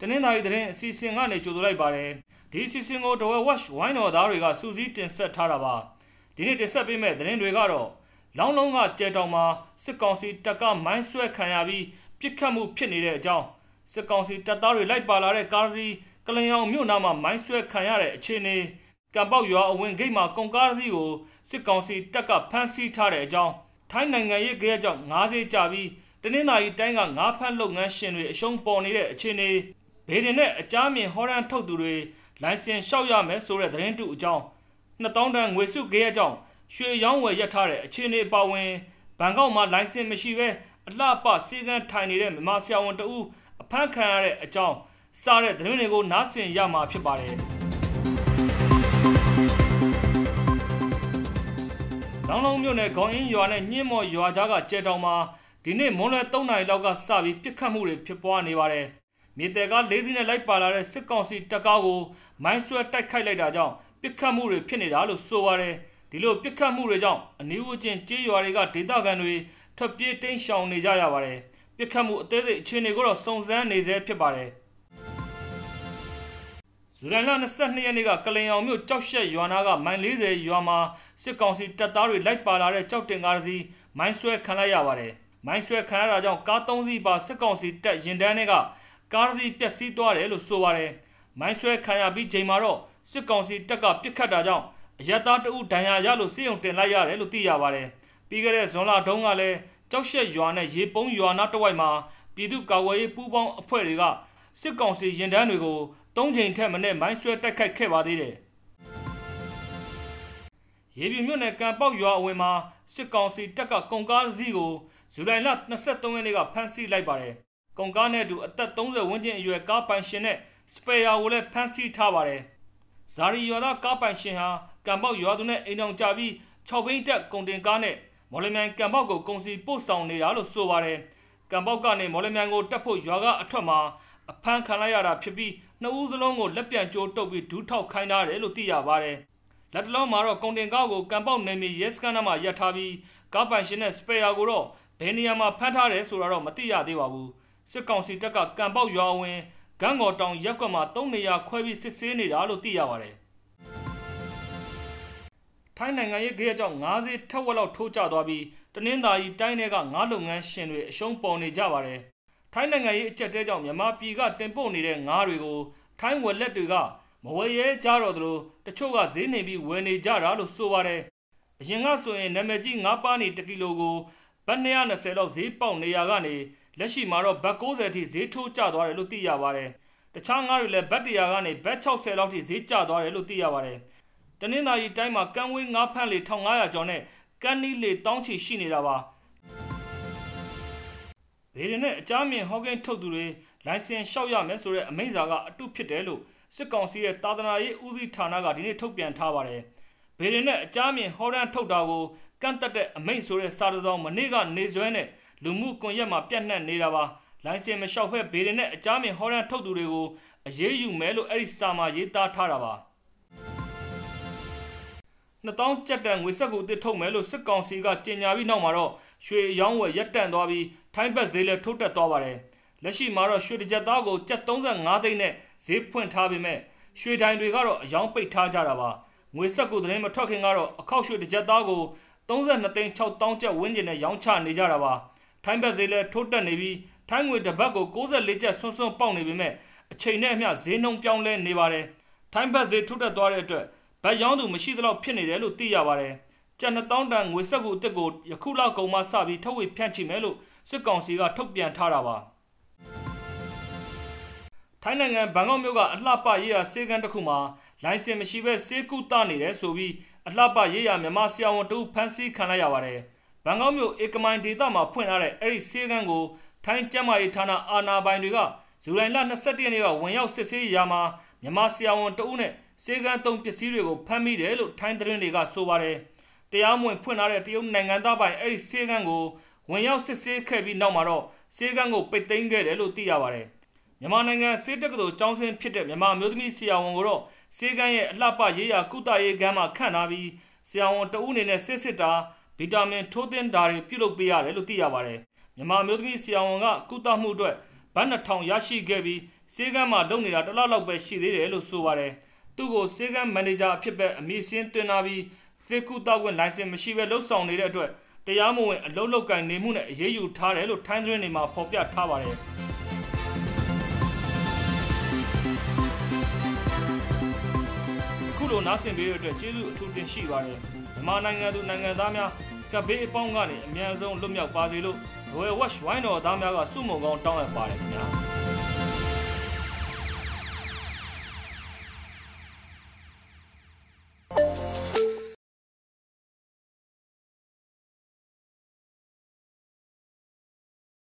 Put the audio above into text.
တနင်္သာရီသတင်းအစီအစဉ်ကနေကြိုဆိုလိုက်ပါတယ်ဒီအစီအစဉ်ကိုတော်ဝက်ဝက်ဝိုင်းတော်သားတွေကစူးစီးတင်ဆက်ထားတာပါဒီနေ့တင်ဆက်ပေးမယ့်သတင်းတွေကတော့လောင်းလုံးကကြဲတောင်မှာစစ်ကောင်စီတပ်ကမိုင်းဆွဲခံရပြီးပြစ်ခတ်မှုဖြစ်နေတဲ့အကြောင်းစစ်ကောင်စီတပ်သားတွေလိုက်ပါလာတဲ့ကားစီကလင်အောင်မြို့နာမှာမိုင်းဆွဲခံရတဲ့အခြေအနေကံပေါက်ရွာအဝင်ဂိတ်မှာကုန်ကားစီကိုစစ်ကောင်စီတပ်ကဖမ်းဆီးထားတဲ့အကြောင်းထိုင်းနိုင်ငံရဲ့ကြဲကြောင့်ငါးစေးကြပြီး တနင်္သာရီတိုင်းကငါးဖမ်းလုပ်ငန်းရှင်တွေအရှုံးပေါ်နေတဲ့အခြေအနေဘေဒင်နဲ့အကြမ်းမြင်ဟောရန်ထုတ်သူတွေလိုင်စင်လျှောက်ရမယ်ဆိုတဲ့သတင်းတူအကြောင်း2000တန်ငွေစုကြဲကြောင့်ရွှေရောင်းဝယ်ရထားတဲ့အခြေအနေပါဝင်ဘန်ကောက်မှာလိုင်စင်မရှိဘဲအလှပစီကန်းထိုင်နေတဲ့မြန်မာဆရာဝန်တဦးအဖမ်းခံရတဲ့အကြောင်းစတဲ့သတင်းတွေကိုနားဆင်ရမှာဖြစ်ပါတယ်။လောင်လုံးမြို့နယ်ခေါင်းအင်းရွာနဲ့ညင်းမော်ရွာကြားကကျဲတောင်မှာ ဒီနေ့မွန်းလွဲ3နာရီလောက်ကစပြီးပြစ်ခတ်မှုတွေဖြစ်ပွားနေပါတယ်။မြေတဲကလေးစီးနဲ့လိုက်ပါလာတဲ့စစ်ကောင်စီတပ်ကားကိုမိုင်းဆွဲတိုက်ခိုက်လိုက်တာကြောင့်ပြစ်ခတ်မှုတွေဖြစ်နေတာလို့ဆိုပါတယ်။ဒီလိုပြစ်ခတ်မှုတွေကြောင့်အနီးဝချင်းကြေးရွာတွေကဒေသခံတွေထွက်ပြေးတိမ်းရှောင်နေကြရပါတယ်။ပြစ်ခတ်မှုအသေးစိတ်အခြေအနေကိုတော့စုံစမ်းနေဆဲဖြစ်ပါတယ်။ဇူလိုင်လ22ရက်နေ့ကကလင်အောင်မြို့ကြောက်ရှက်ရွာနာကမိုင်40ရွာမှာစစ်ကောင်စီတပ်သားတွေလိုက်ပါလာတဲ့ကြောက်တင်ကားစီမိုင်းဆွဲခံလိုက်ရပါတယ်။ မိုင်းဆွဲခံရတာကြောင့်ကား3စီးပါစစ်ကောင်စီတပ်ရင်တန်းတွေကကားစီပျက်စီးသွားတယ်လို့ဆိုပါတယ်။မိုင်းဆွဲခံရပြီးချိန်မှာတော့စစ်ကောင်စီတပ်ကပစ်ခတ်တာကြောင့်အရတားတအုပ်ဒဏ်ရာရလို့စေယုံတင်လိုက်ရတယ်လို့သိရပါတယ်။ပြီးခဲ့တဲ့ဇွန်လတုန်းကလည်းကြောက်ရှက်ရွာနဲ့ရေပုံးရွာနာတဝိုက်မှာပြည်သူ့ကာကွယ်ရေးပူးပေါင်းအဖွဲ့တွေကစစ်ကောင်စီရင်တန်းတွေကိုသုံးချိန်ထက်မနည်းမိုင်းဆွဲတိုက်ခိုက်ခဲ့ပါသေးတယ်။ရေပြမြို့နယ်ကံပေါက်ရွာအဝင်မှာစစ်ကောင်စီတပ်ကကုန်ကားစီးကို ဇူလိုင်လ23ရက်နေ့ကဖမ်းဆီးလိုက်ပါတယ်။ကုန်ကားနဲ့အတူအသက်30ဝန်းကျင်အရွယ်ကားပိုင်ရှင်နဲ့စပယ်ယာကိုလည်းဖမ်းဆီးထားပါတယ်။ဇာရီရွာသားကားပိုင်ရှင်ဟာကံပေါက်ရွာသူနဲ့အိမ်အောင်ကြပြီး6ဘိန်းတက်ကုန်တင်ကားနဲ့မော်လမြိုင်ကံပေါက်ကိုကုန်စီပို့ဆောင်နေတာလို့ဆိုပါတယ်။ကံပေါက်ကနေမော်လမြိုင်ကိုတက်ဖို့ရွာကအထွက်မှာအဖမ်းခံလိုက်ရတာဖြစ်ပြီးနှစ်ဦးစလုံးကိုလက်ပြန်ကြိုးတုပ်ပြီးဒူးထောက်ခိုင်းထားတယ်လို့သိရပါတယ်။လက်တလုံးမှာတော့ကုန်တင်ကားကိုကံပေါက်နယ်မြေရဲစခန်းမှာရပ်ထားပြီးကားပိုင်ရှင်နဲ့စပယ်ယာကိုတော့ ဘယ်နေရာမှာဖမ်းထားတယ်ဆိုတာတော့မသိရသေးပါဘူး။စစ်ကောင်စီတပ်ကကံပေါက်ရွာဝင်ဂန်းကော်တောင်ရက်ကွက်မှာ၃နေရာခွဲပြီးစစ်ဆေးနေတာလို့သိရပါတယ်။ထိုင်းနိုင်ငံရဲ့ကြေးကြောင့်ငါးစီးထက်ဝက်လောက်ထိုးကျသွားပြီးတနင်္သာရီတိုင်းတွေကငါးလုပ်ငန်းရှင်တွေအရှုံးပေါ်နေကြပါတယ်။ထိုင်းနိုင်ငံရဲ့အကြက်တဲကြောင့်မြန်မာပြည်ကတင်ပို့နေတဲ့ငါးတွေကိုထိုင်းဝက်လက်တွေကမဝယ်ရဲကြတော့သလိုတချို့ကဈေးနေပြီးဝယ်နေကြတာလို့ဆိုပါတယ်။အရင်ကဆိုရင်နာမည်ကြီးငါးပါးနေ1ကီလိုကို ဘတ်220လောက်ဈေးပေါက်နေရကနေလက်ရှိမှာတော့ဘတ်90အထိဈေးထိုးကျသွားတယ်လို့သိရပါတယ်။တခြားငါးတွေလည်းဘတ်100ကနေဘတ်60လောက်ထိဈေးကျသွားတယ်လို့သိရပါတယ်။တနင်္သာရီတိုင်းမှာကံဝေးငါးဖန့်လေ1500ကျော်နဲ့ကန်းနီးလေတောင်းချီရှိနေတာပါ။ဒေရနဲ့အကြမ်းမြင်ဟော့ဂင်ထုတ်သူတွေလိုင်စင်လျှောက်ရမယ်ဆိုတဲ့အမိန့်စာကအတုဖြစ်တယ်လို့စစ်ကောင်စီရဲ့တာသနာရေးဦးစီးဌာနကဒီနေ့ထုတ်ပြန်ထားပါတယ်။ဘေရင်နဲ့အကြမ်းမြင်ဟော်ရန်ထုတ်တာကို ကန့်တက်တဲ့အမိန့်ဆိုတဲ့စာတစောင်းမနေ့ကနေဆွဲနဲ့လူမှုကွန်ရက်မှာပြန့်နှံ့နေတာပါ။လိုင်စင်မလျှောက်ဖက်ဘေရင်နဲ့အကြမ်းမြင်ဟော်ရန်ထုတ်သူတွေကိုအရေးယူမယ်လို့အဲ့ဒီစာမှာရေးသားထားတာပါ။2000ကျပ်တန်ငွေဆက်ကိုတစ်ထုတ်မယ်လို့စစ်ကောင်စီကကြေညာပြီးနောက်မှာတော့ရွှေရောင်းဝယ်ရက်တန့်သွားပြီးထိုင်းဘက်ဈေးလည်းထုတ်တက်သွားပါတယ်။လက်ရှိမှာတော့ရွှေတစ်ကြက်သားကိုကျပ်35သိန်းနဲ့ဈေးဖွင့်ထားပေမဲ့ရွှေတိုင်းတွေကတော့အယောင်ပိတ်ထားကြတာပါ။ငွေဆက်ကိုသတင်းမထွက်ခင်ကတော့အခောက်ရွှေတစ်ကြက်သားကို 32သိန်း6000ကျပ်ဝန်းကျင်နဲ့ရောင်းချနေကြတာပါ။ထိုင်းဘက်ဈေးလည်းထုတ်တက်နေပြီးထိုင်းငွေတစ်ပတ်ကို64ကျပ်ဆွန်းဆွန်းပေါက်နေပေမဲ့အချိန်နဲ့အမျှဈေးနှုန်းပြောင်းလဲနေပါတယ်။ထိုင်းဘက်ဈေးထုတ်တက်သွားတဲ့အတွက်ဗတ်ရောင်းသူမရှိသလောက်ဖြစ်နေတယ်လို့သိရပါတယ်။ကျန်2000တန်ငွေဆက်ကူအစ်စ်ကိုယခုလောက်ကုန်မှစပြီးထုတ်ဝေဖြန့်ချိမယ်လို့စစ်ကောင်စီကထုတ်ပြန်ထားတာပါ။ထိုင်းနိုင်ငံဘန်ကောက်မြို့ကအလှပရေးရာစေကန်းတစ်ခုမှာလိုင်စင်မရှိဘဲစေကူတနေတယ်ဆိုပြီး အလှပရေးရာမြန်မာဆရာဝန်တူဖမ်းဆီးခံလိုက်ရပါတယ်။ဘန်ကောက်မြို့ဧကမိုင်ဒေသမှာဖွင့်ထားတဲ့အဲ့ဒီစေကန်းကိုထိုင်းကျန်းမာရေးဌာနအာဏာပိုင်တွေကဇူလိုင်လ22ရက်နေ့ကဝင်ရောက်စစ်ဆေးရာမှာမြန်မာဆရာဝန်တဦးနဲ့စေကန်းသုံးပစ္စည်းတွေကိုဖမ်းမိတယ်လို့ထိုင်းသတင်းတွေကဆိုပါတယ်။တရားမဝင်ဖွင့်ထားတဲ့တရုတ်နိုင်ငံသားပိုင်အဲ့ဒီစေကန်းကိုဝင်ရောက်စစ်ဆေးခဲ့ပြီးနောက်မှာတော့စေကန်းကိုပိတ်သိမ်းခဲ့တယ်လို့သိရပါတယ်။ မြန်မာနိုင်ငံစေတက္ကသိုလ်ကျောင်းဆင်းဖြစ်တဲ့မြန်မာမျိုးသမီးဆရာဝန်ကိုတော့စေကန်းရဲ့အလှပရေးရာကုသရေးကမ်းမှာခန့်ထားပြီးဆရာဝန်တဦးအနေနဲ့စစ်စစ်တာဗီတာမင်ထိုးသင်းတာတွေပြုလုပ်ပေးရတယ်လို့သိရပါတယ်။မြန်မာမျိုးသမီးဆရာဝန်ကကုသမှုအတွက်ဘတ်2000ရရှိခဲ့ပြီးစေကမ်းမှာလုံနေတာတစ်လလောက်ပဲရှိသေးတယ်လို့ဆိုပါတယ်သူ့ကိုစေကမ်းမန်နေဂျာအဖြစ်ပဲအမည်စင်းသွင်းလာပြီးစေကူတောက်ဝင်လိုင်စင်မရှိပဲလှုပ်ဆောင်နေတဲ့အတွက်တရားမဝင်အလုပ်လုပ်ကင်နေမှုနဲ့အရေးယူထားတယ်လို့ထိုင်းသတင်းတွေမှာဖော်ပြထားပါတယ် လိုနားဆင်ပေးတဲ့အတွက်ကျေးဇူးအထူးတင်ရှိပါတယ်မြန်မာနိုင်ငံသူနိုင်ငံသားများကပ်ဘေးအပေါင်းကနေအမြန်ဆုံးလွတ်မြောက်ပါစေလို့ဒဝဲဝက်ဝိုင်းတော်သားများကစုမုံကောင်းတောင်းအပ်ပါတယ်ခင်ဗျာ